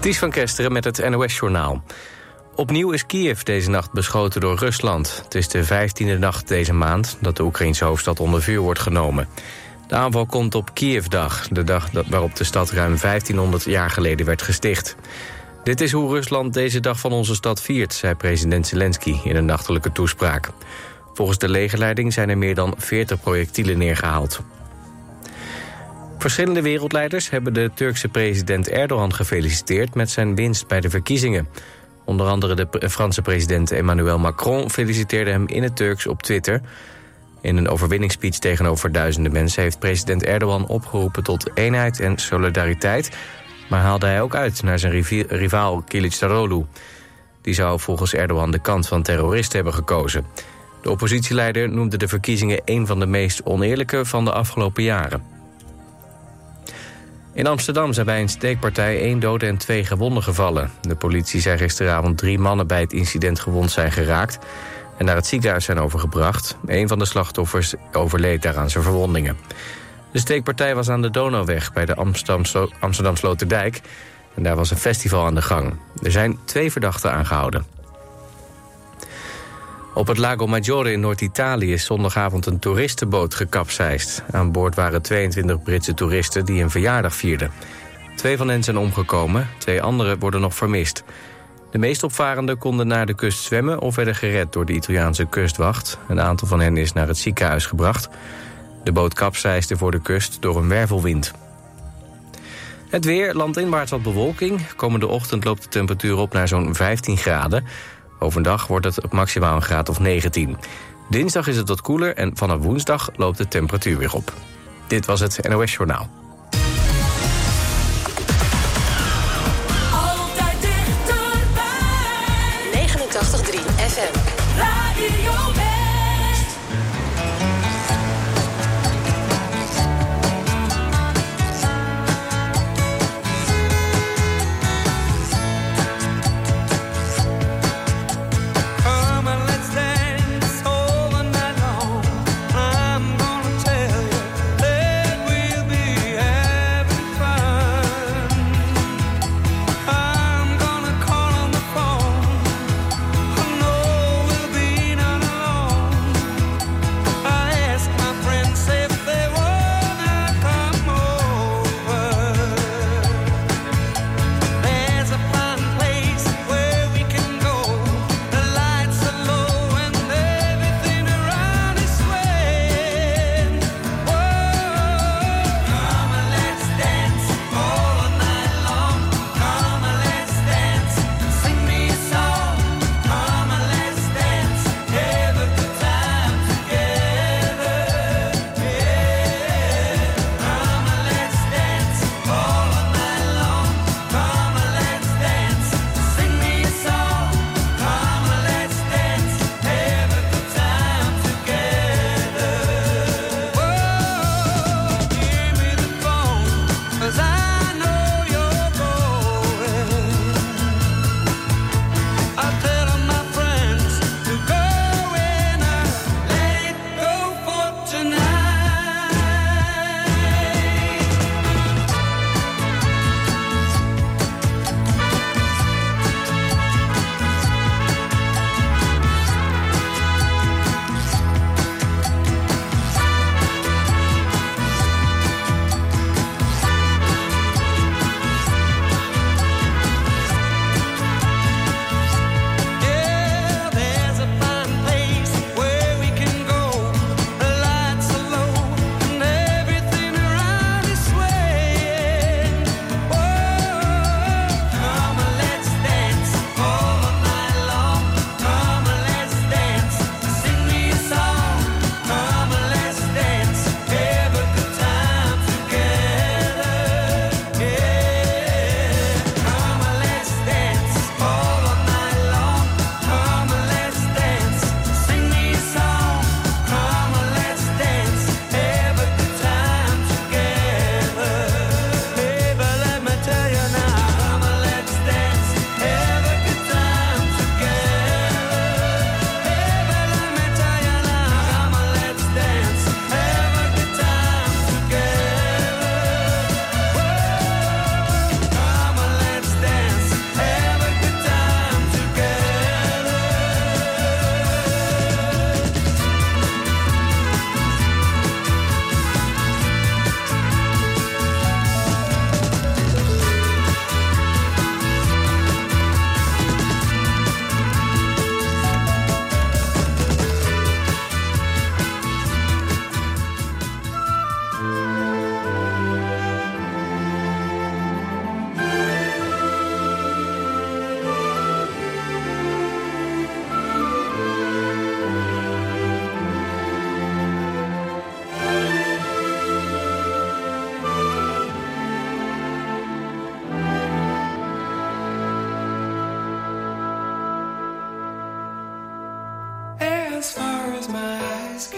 Ties van Kesteren met het NOS-journaal. Opnieuw is Kiev deze nacht beschoten door Rusland. Het is de vijftiende nacht deze maand dat de Oekraïnse hoofdstad onder vuur wordt genomen. De aanval komt op Kievdag, de dag waarop de stad ruim 1500 jaar geleden werd gesticht. Dit is hoe Rusland deze dag van onze stad viert, zei president Zelensky in een nachtelijke toespraak. Volgens de legerleiding zijn er meer dan 40 projectielen neergehaald. Verschillende wereldleiders hebben de Turkse president Erdogan gefeliciteerd met zijn winst bij de verkiezingen. Onder andere de Franse president Emmanuel Macron feliciteerde hem in het Turks op Twitter. In een overwinningsspeech tegenover duizenden mensen heeft president Erdogan opgeroepen tot eenheid en solidariteit. Maar haalde hij ook uit naar zijn rivaal Kılıçdaroğlu. Die zou volgens Erdogan de kant van terroristen hebben gekozen. De oppositieleider noemde de verkiezingen een van de meest oneerlijke van de afgelopen jaren. In Amsterdam zijn bij een steekpartij één dode en twee gewonden gevallen. De politie zei gisteravond drie mannen bij het incident gewond zijn geraakt... en naar het ziekenhuis zijn overgebracht. Een van de slachtoffers overleed daaraan zijn verwondingen. De steekpartij was aan de Donauweg bij de Amsterdam, Sloterdijk... en daar was een festival aan de gang. Er zijn twee verdachten aangehouden. Op het Lago Maggiore in Noord-Italië is zondagavond een toeristenboot gekapseist. Aan boord waren 22 Britse toeristen die een verjaardag vierden. Twee van hen zijn omgekomen, twee anderen worden nog vermist. De meest opvarenden konden naar de kust zwemmen of werden gered door de Italiaanse kustwacht. Een aantal van hen is naar het ziekenhuis gebracht. De boot kapseisde voor de kust door een wervelwind. Het weer, landinwaarts wat bewolking. Komende ochtend loopt de temperatuur op naar zo'n 15 graden. Overdag wordt het maximaal een graad of 19. Dinsdag is het wat koeler en vanaf woensdag loopt de temperatuur weer op. Dit was het NOS Journaal. Altijd dichterbij. 89.3 FM. Radio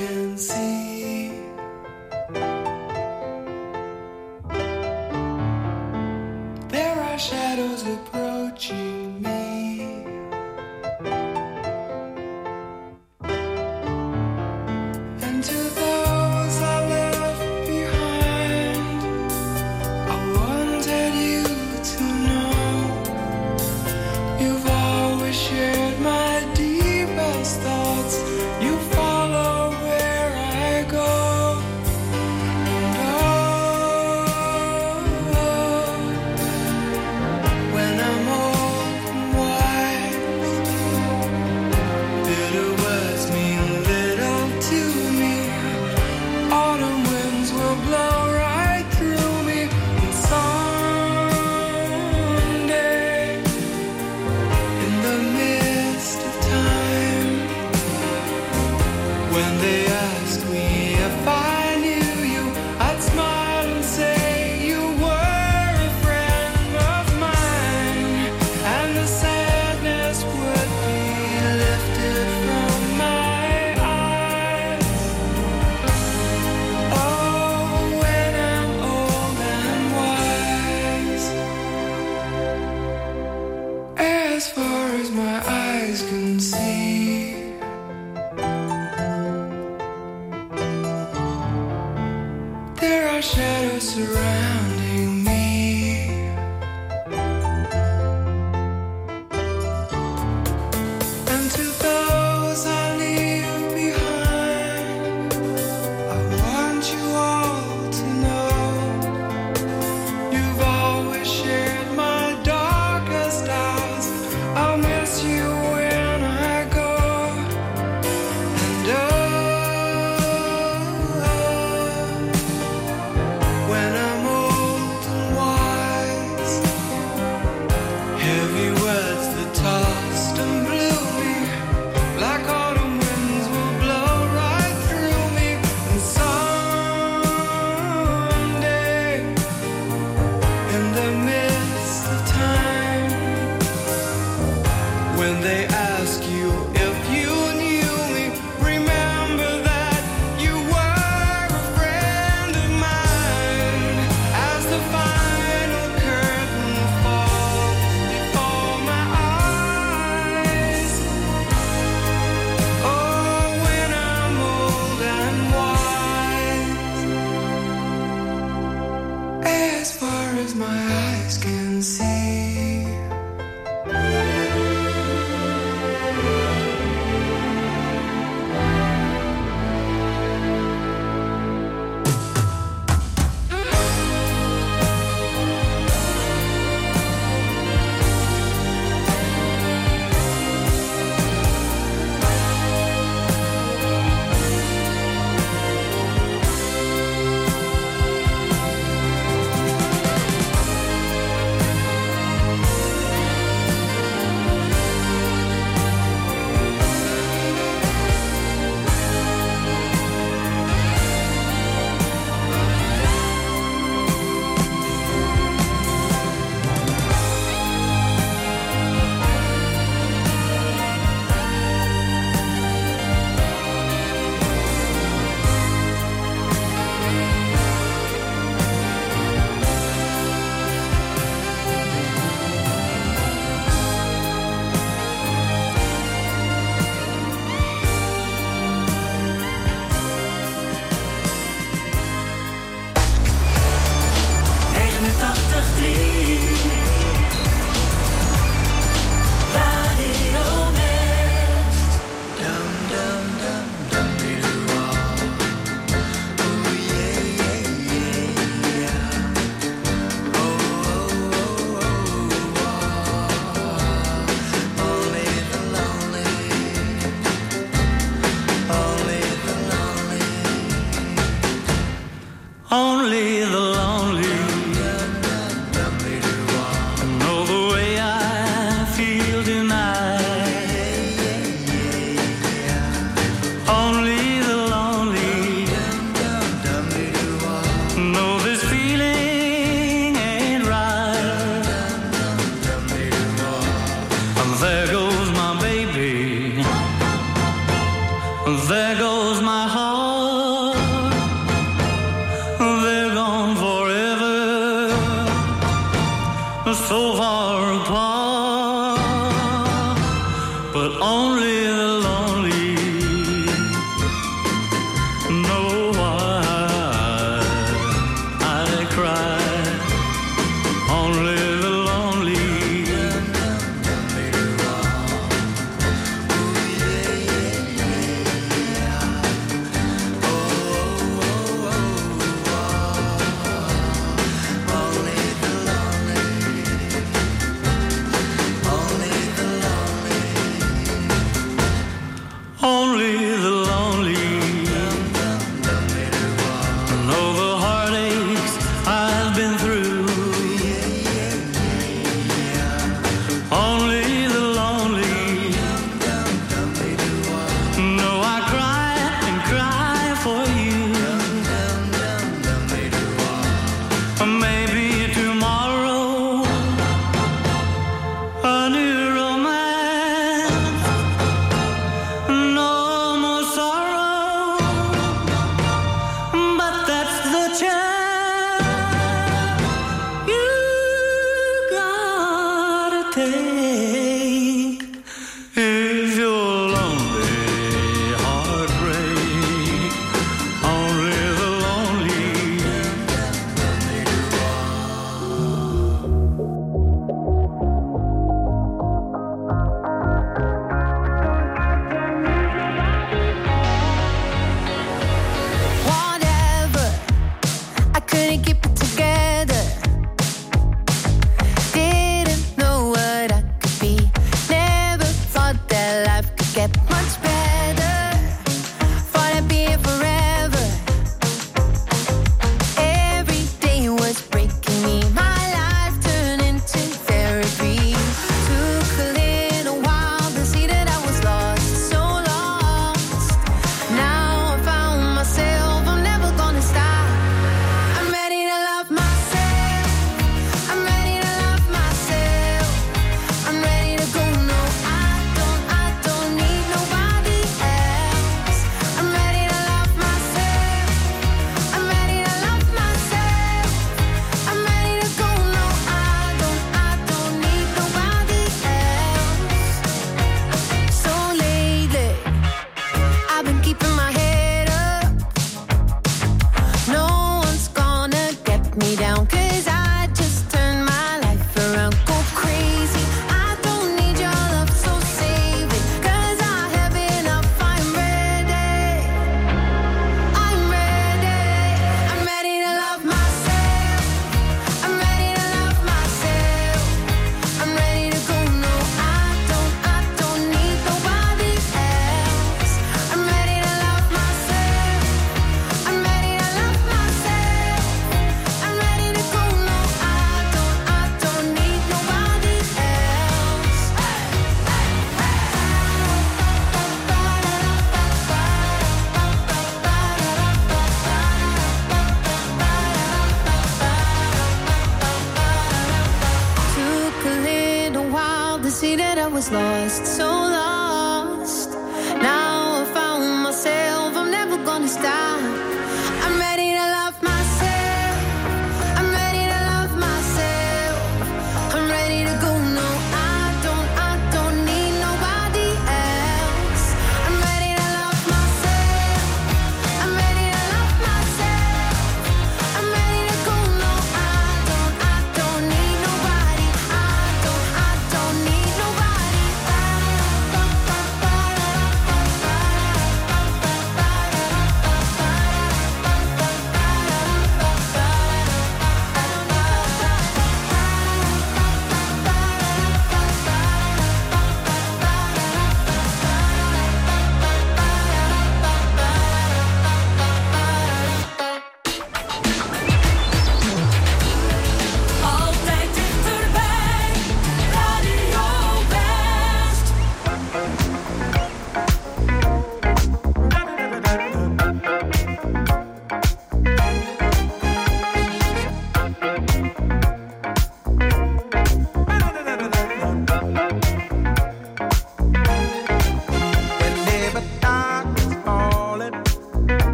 can see.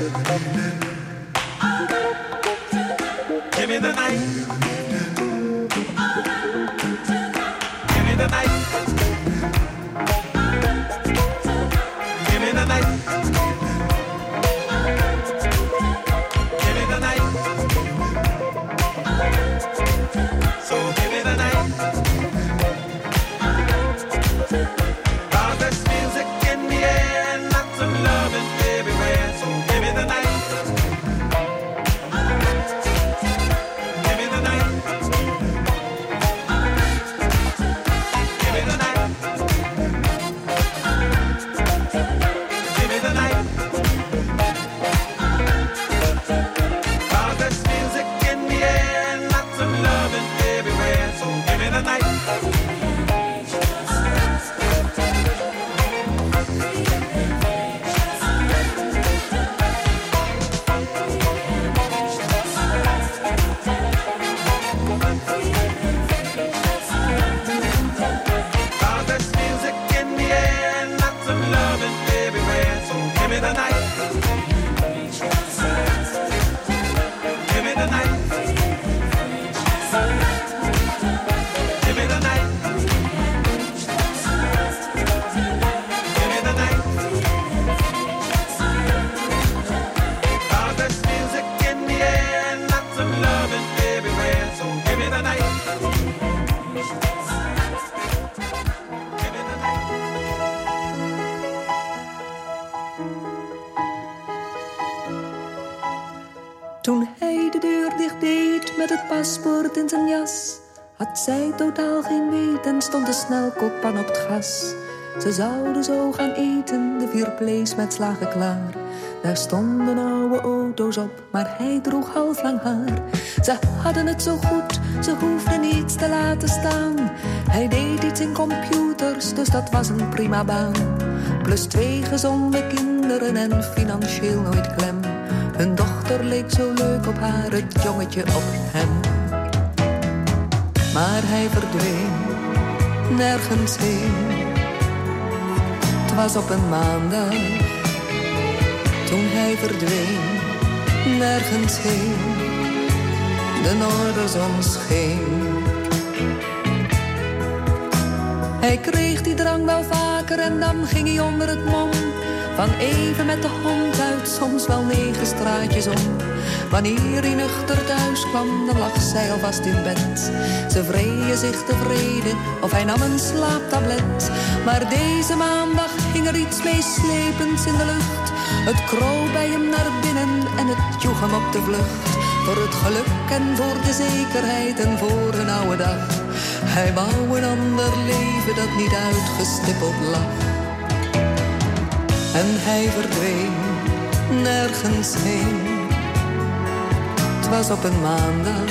Give me the night. Zij totaal geen weten, stond de snelkookpan op het gas. Ze zouden zo gaan eten, de vier met slagen klaar. Daar stonden oude auto's op, maar hij droeg halflang haar. Ze hadden het zo goed, ze hoefden niets te laten staan. Hij deed iets in computers, dus dat was een prima baan. Plus twee gezonde kinderen en financieel nooit klem. Hun dochter leek zo leuk op haar, het jongetje op hem maar hij verdween nergens heen. Het was op een maandag, toen hij verdween, nergens heen. De noorderzon scheen. Hij kreeg die drang wel vaker en dan ging hij onder het mom. Van even met de hond uit, soms wel negen straatjes om. Wanneer hij nuchter thuis kwam, dan lag zij alvast in bed. Ze vreden zich tevreden, of hij nam een slaaptablet. Maar deze maandag hing er iets meeslepends in de lucht. Het kroop bij hem naar binnen en het joeg hem op de vlucht. Voor het geluk en voor de zekerheid en voor een oude dag. Hij wou een ander leven dat niet uitgestippeld lag. En hij verdween nergens heen. Het was op een maandag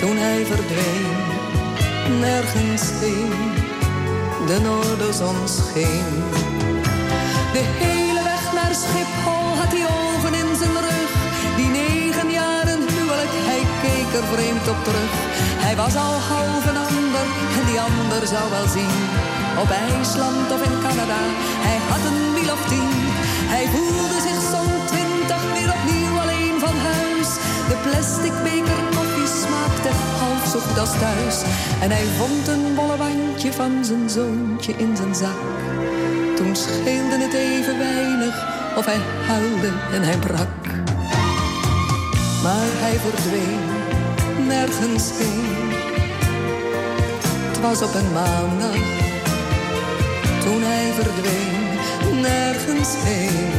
toen hij verdween nergens heen. De noorderzon scheen. De hele weg naar Schiphol had hij ogen in zijn rug. Die negen jaren huwelijk, hij keek er vreemd op terug. Hij was al half een ander en die ander zou wel zien. Op IJsland of in Canada, als thuis. En hij vond een bolle wandje van zijn zoontje in zijn zak. Toen scheelde het even weinig of hij huilde en hij brak. Maar hij verdween nergens heen. Het was op een maandag toen hij verdween nergens heen.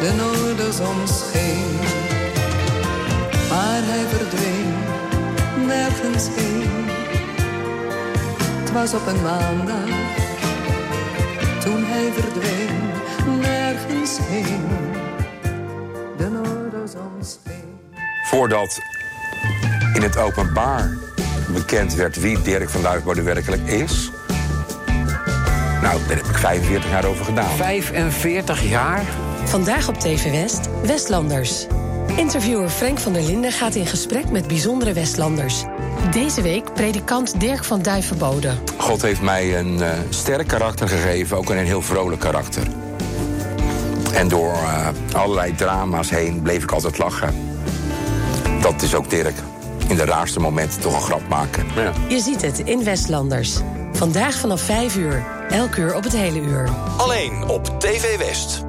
De noorderzon scheen. Maar hij verdween nergens heen. Het was op een maandag toen hij verdween nergens heen. De noorderzon scheen. Voordat in het openbaar bekend werd wie Dirk van Duifbode werkelijk is. Nou, daar heb ik 45 jaar over gedaan. 45 jaar? Vandaag op TV West, Westlanders. Interviewer Frank van der Linden gaat in gesprek met bijzondere Westlanders. Deze week predikant Dirk van Duivenbode. God heeft mij een eh, sterk karakter gegeven, ook een heel vrolijk karakter. En door eh, allerlei drama's heen bleef ik altijd lachen. Dat is ook Dirk. In de raarste momenten toch een grap maken. Ja. Je ziet het in Westlanders. Vandaag vanaf 5 uur. Elk uur op het hele uur. Alleen op TV West.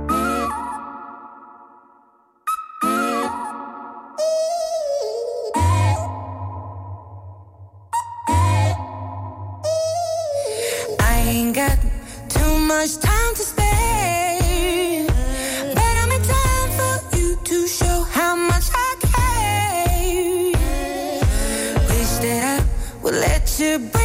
to break.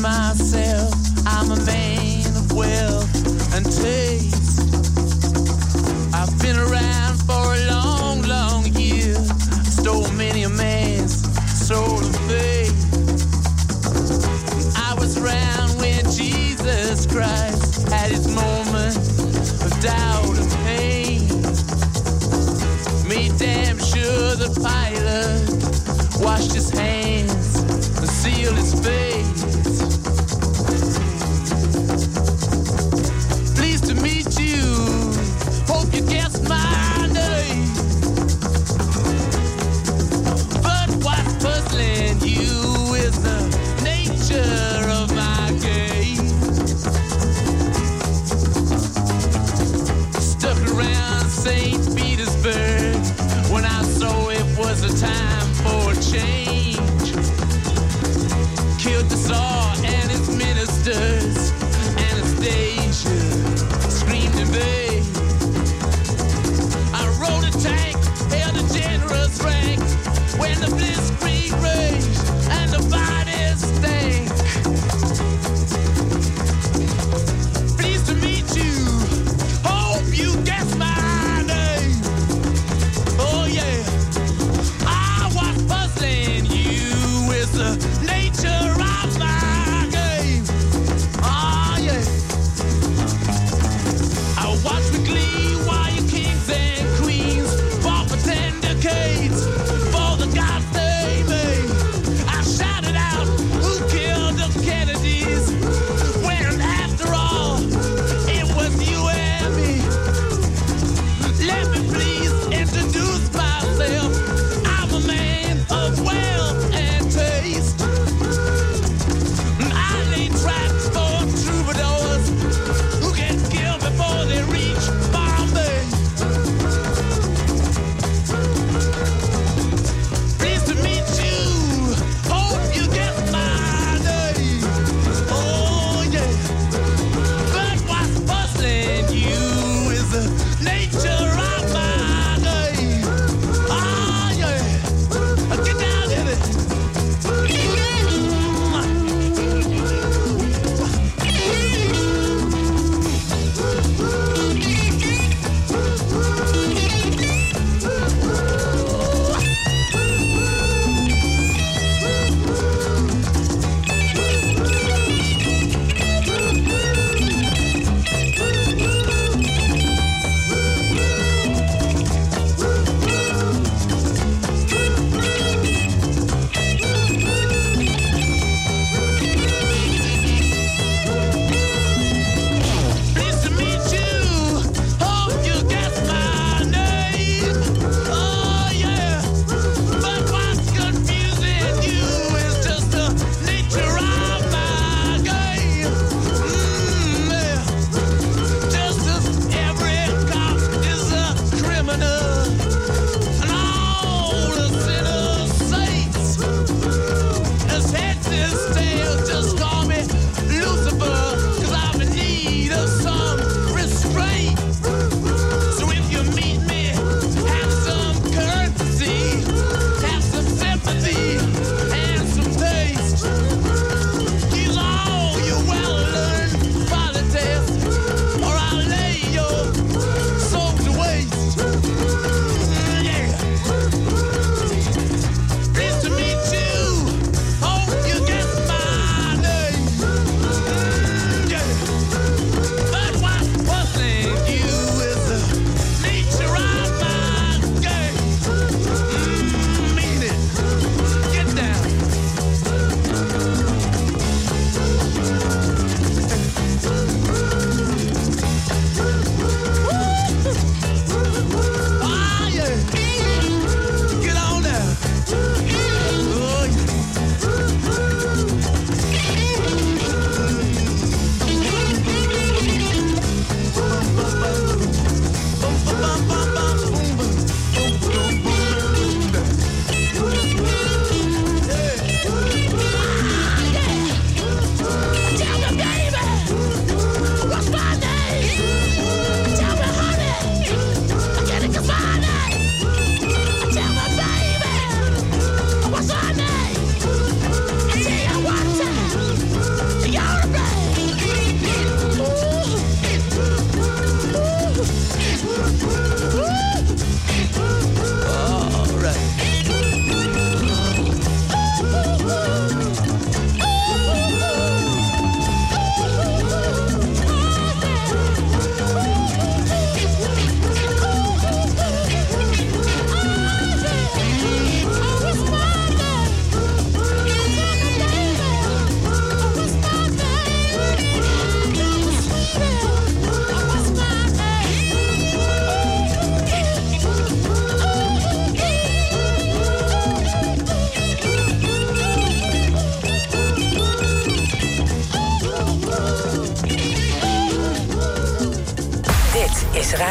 myself. I'm a man of wealth and taste. I've been around for a long, long year. Stole many a man's soul and faith. I was around when Jesus Christ had his moment of doubt and pain. Made damn sure the pilot washed his hands and sealed his face.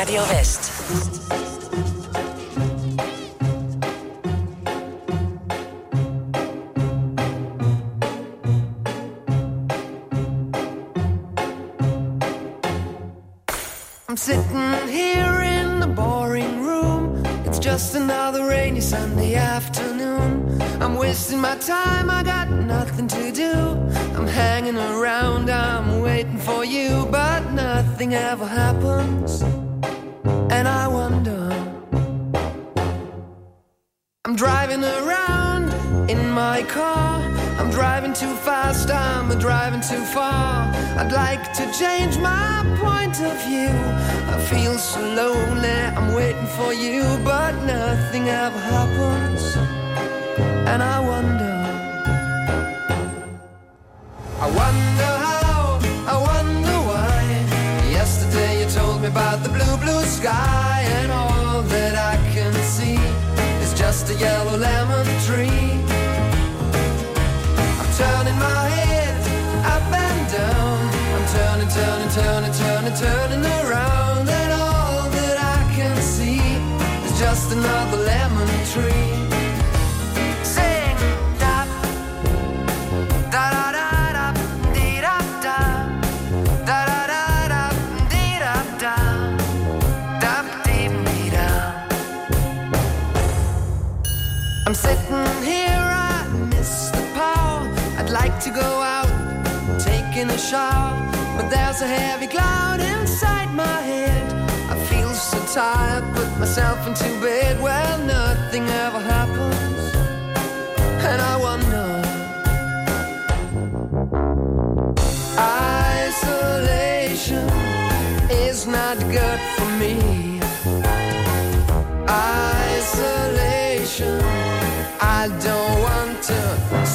Radio West. I'm sitting here in the boring room. It's just another rainy Sunday afternoon. I'm wasting my time, I got nothing to do. I'm hanging around, I'm waiting for you, but nothing ever happens. And I wonder. I'm driving around in my car. I'm driving too fast, I'm driving too far. I'd like to change my point of view. I feel so lonely, I'm waiting for you, but nothing ever happens. And I wonder. Sky, and all that I can see is just a yellow lemon tree. I'm turning my head up and down. I'm turning, turning, turning, turning, turning around, and all that I can see is just another lemon tree. I'm sitting here, I miss the power. I'd like to go out, taking a shower, but there's a heavy cloud inside my head. I feel so tired, put myself into bed. Well, nothing ever happens, and I wonder. Isolation is not good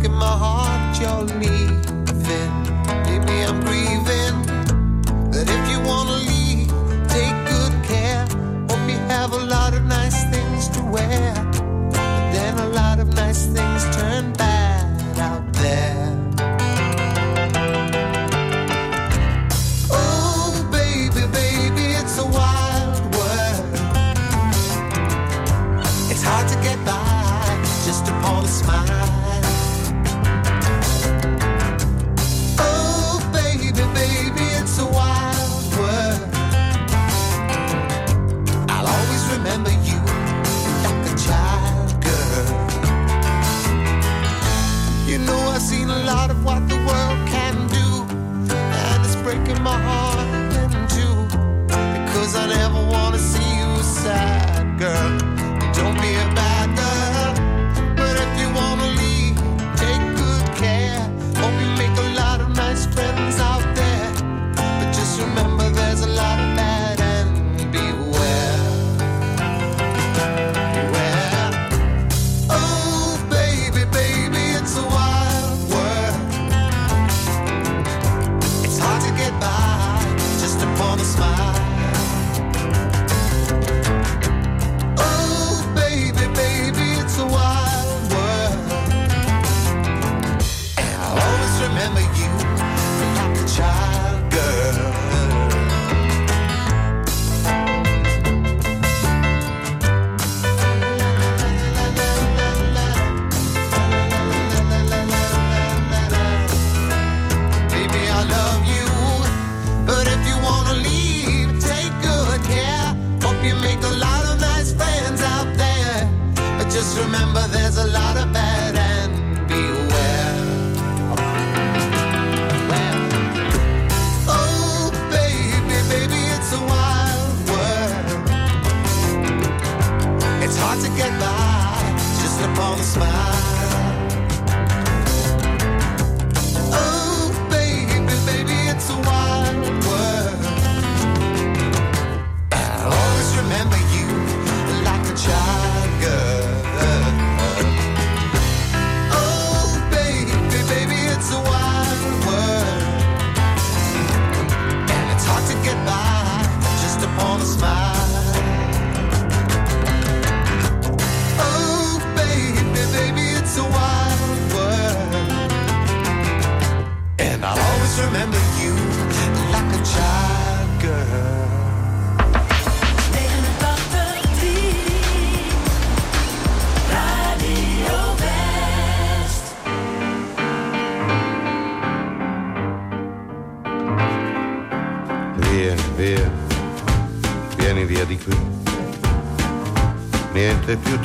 Breaking my heart you're leaving.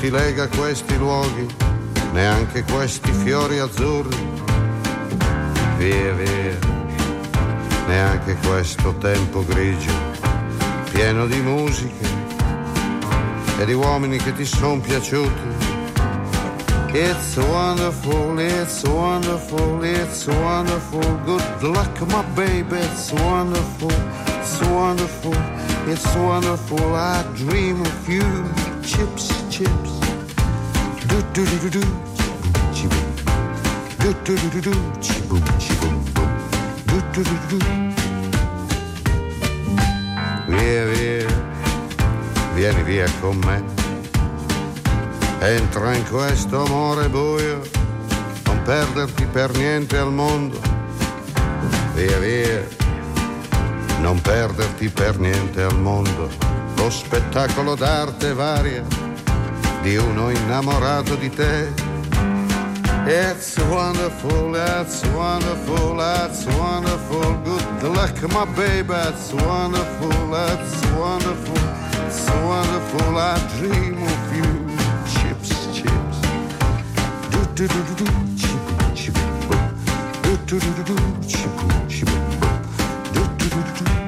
Ti lega questi luoghi, neanche questi fiori azzurri. Via, via, neanche questo tempo grigio, pieno di musiche e di uomini che ti sono piaciuti. It's wonderful, it's wonderful, it's wonderful. Good luck, my baby, it's wonderful, it's wonderful, it's wonderful. I dream of you, chips, chips. Do do do do do, chiboom. Do do do do do, chiboom, boom. Do do do do do. Via, via, vieni via con me. Entra in questo amore buio, non perderti per niente al mondo. Via via, non perderti per niente al mondo. Lo spettacolo d'arte varia di uno innamorato di te. It's wonderful, it's wonderful, it's wonderful. Good luck, my baby, it's wonderful, it's wonderful, it's wonderful. I dream of you chips, chips. Do do do do do, chip, chip. Do do do do do, chip, chip, do do do do.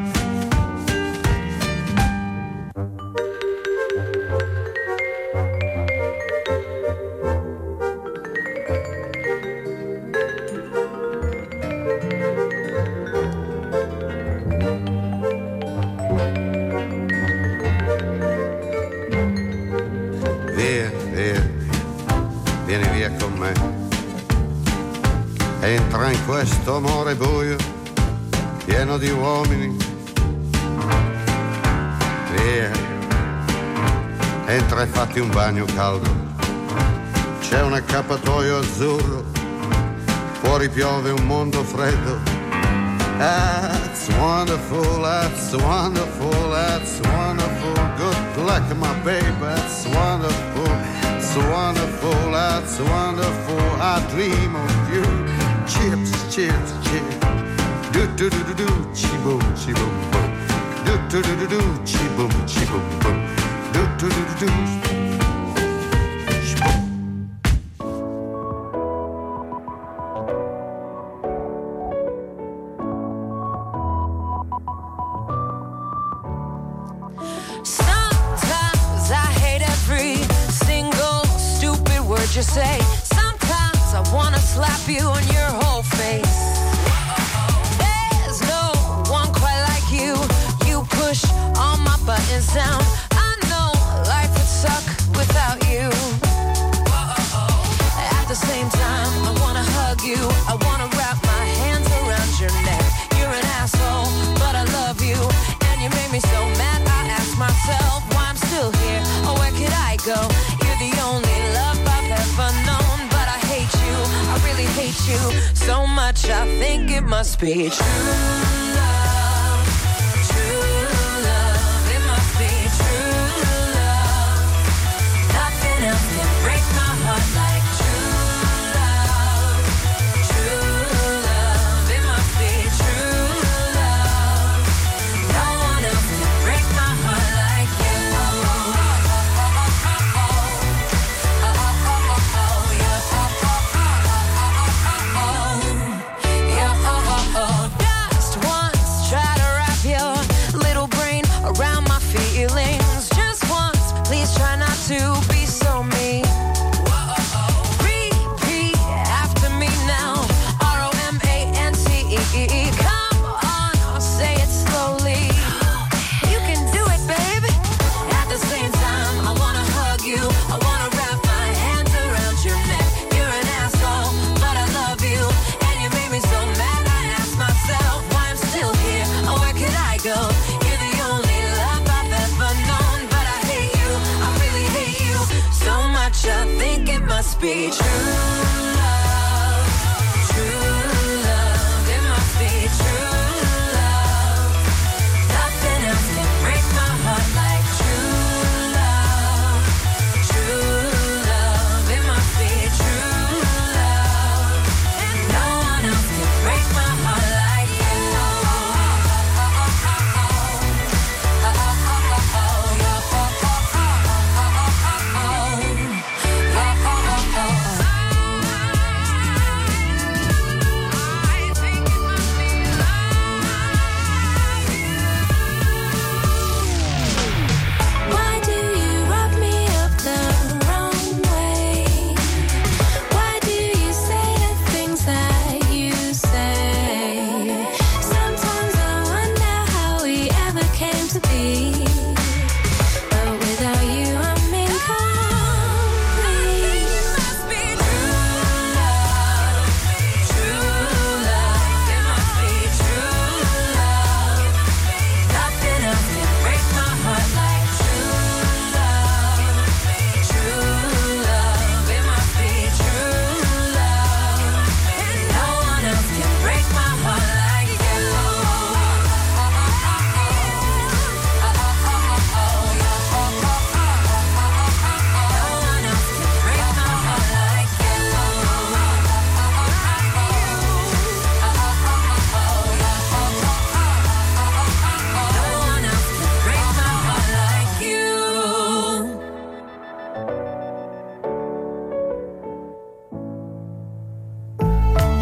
E un bagno caldo. C'è un accappatoio azzurro, fuori piove un mondo freddo. That's wonderful, that's wonderful, that's wonderful. Good luck, my baby, that's wonderful, it's wonderful, that's wonderful. I dream of you. Chips, chips, chips. Do do do do do, chi boom, chi boom. Do do do do do, chi boom, chi boom boom. Do do do do do. Be true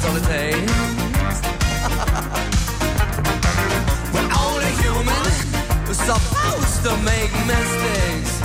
eyes on the day. We're only human, we're supposed to make mistakes.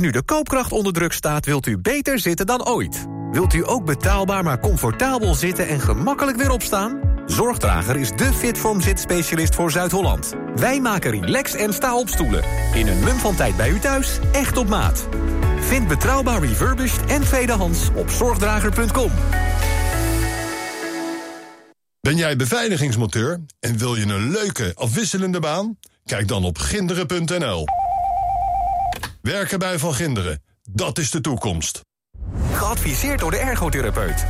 nu de koopkracht onder druk staat, wilt u beter zitten dan ooit. Wilt u ook betaalbaar maar comfortabel zitten en gemakkelijk weer opstaan? Zorgdrager is de Fitform zitspecialist voor Zuid-Holland. Wij maken relax en sta op stoelen. In een mum van tijd bij u thuis, echt op maat. Vind betrouwbaar refurbished en tweedehands op zorgdrager.com. Ben jij beveiligingsmoteur en wil je een leuke, afwisselende baan? Kijk dan op ginderen.nl. Werken bij Van Ginderen, dat is de toekomst. Geadviseerd door de ergotherapeut.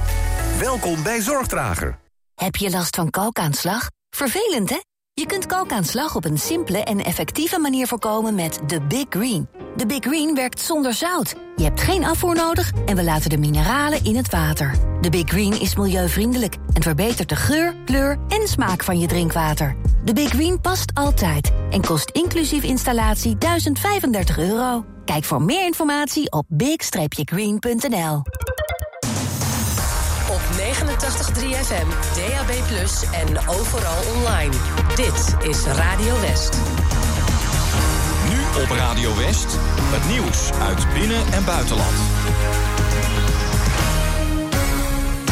Welkom bij Zorgdrager. Heb je last van kalkaanslag? Vervelend, hè? Je kunt kalkaanslag op een simpele en effectieve manier voorkomen met de Big Green. De Big Green werkt zonder zout. Je hebt geen afvoer nodig en we laten de mineralen in het water. De Big Green is milieuvriendelijk en verbetert de geur, kleur en smaak van je drinkwater. De Big Green past altijd en kost inclusief installatie 1035 euro. Kijk voor meer informatie op big-green.nl. Op 89.3 FM, DAB+, en overal online. Dit is Radio West. Nu op Radio West, het nieuws uit binnen- en buitenland.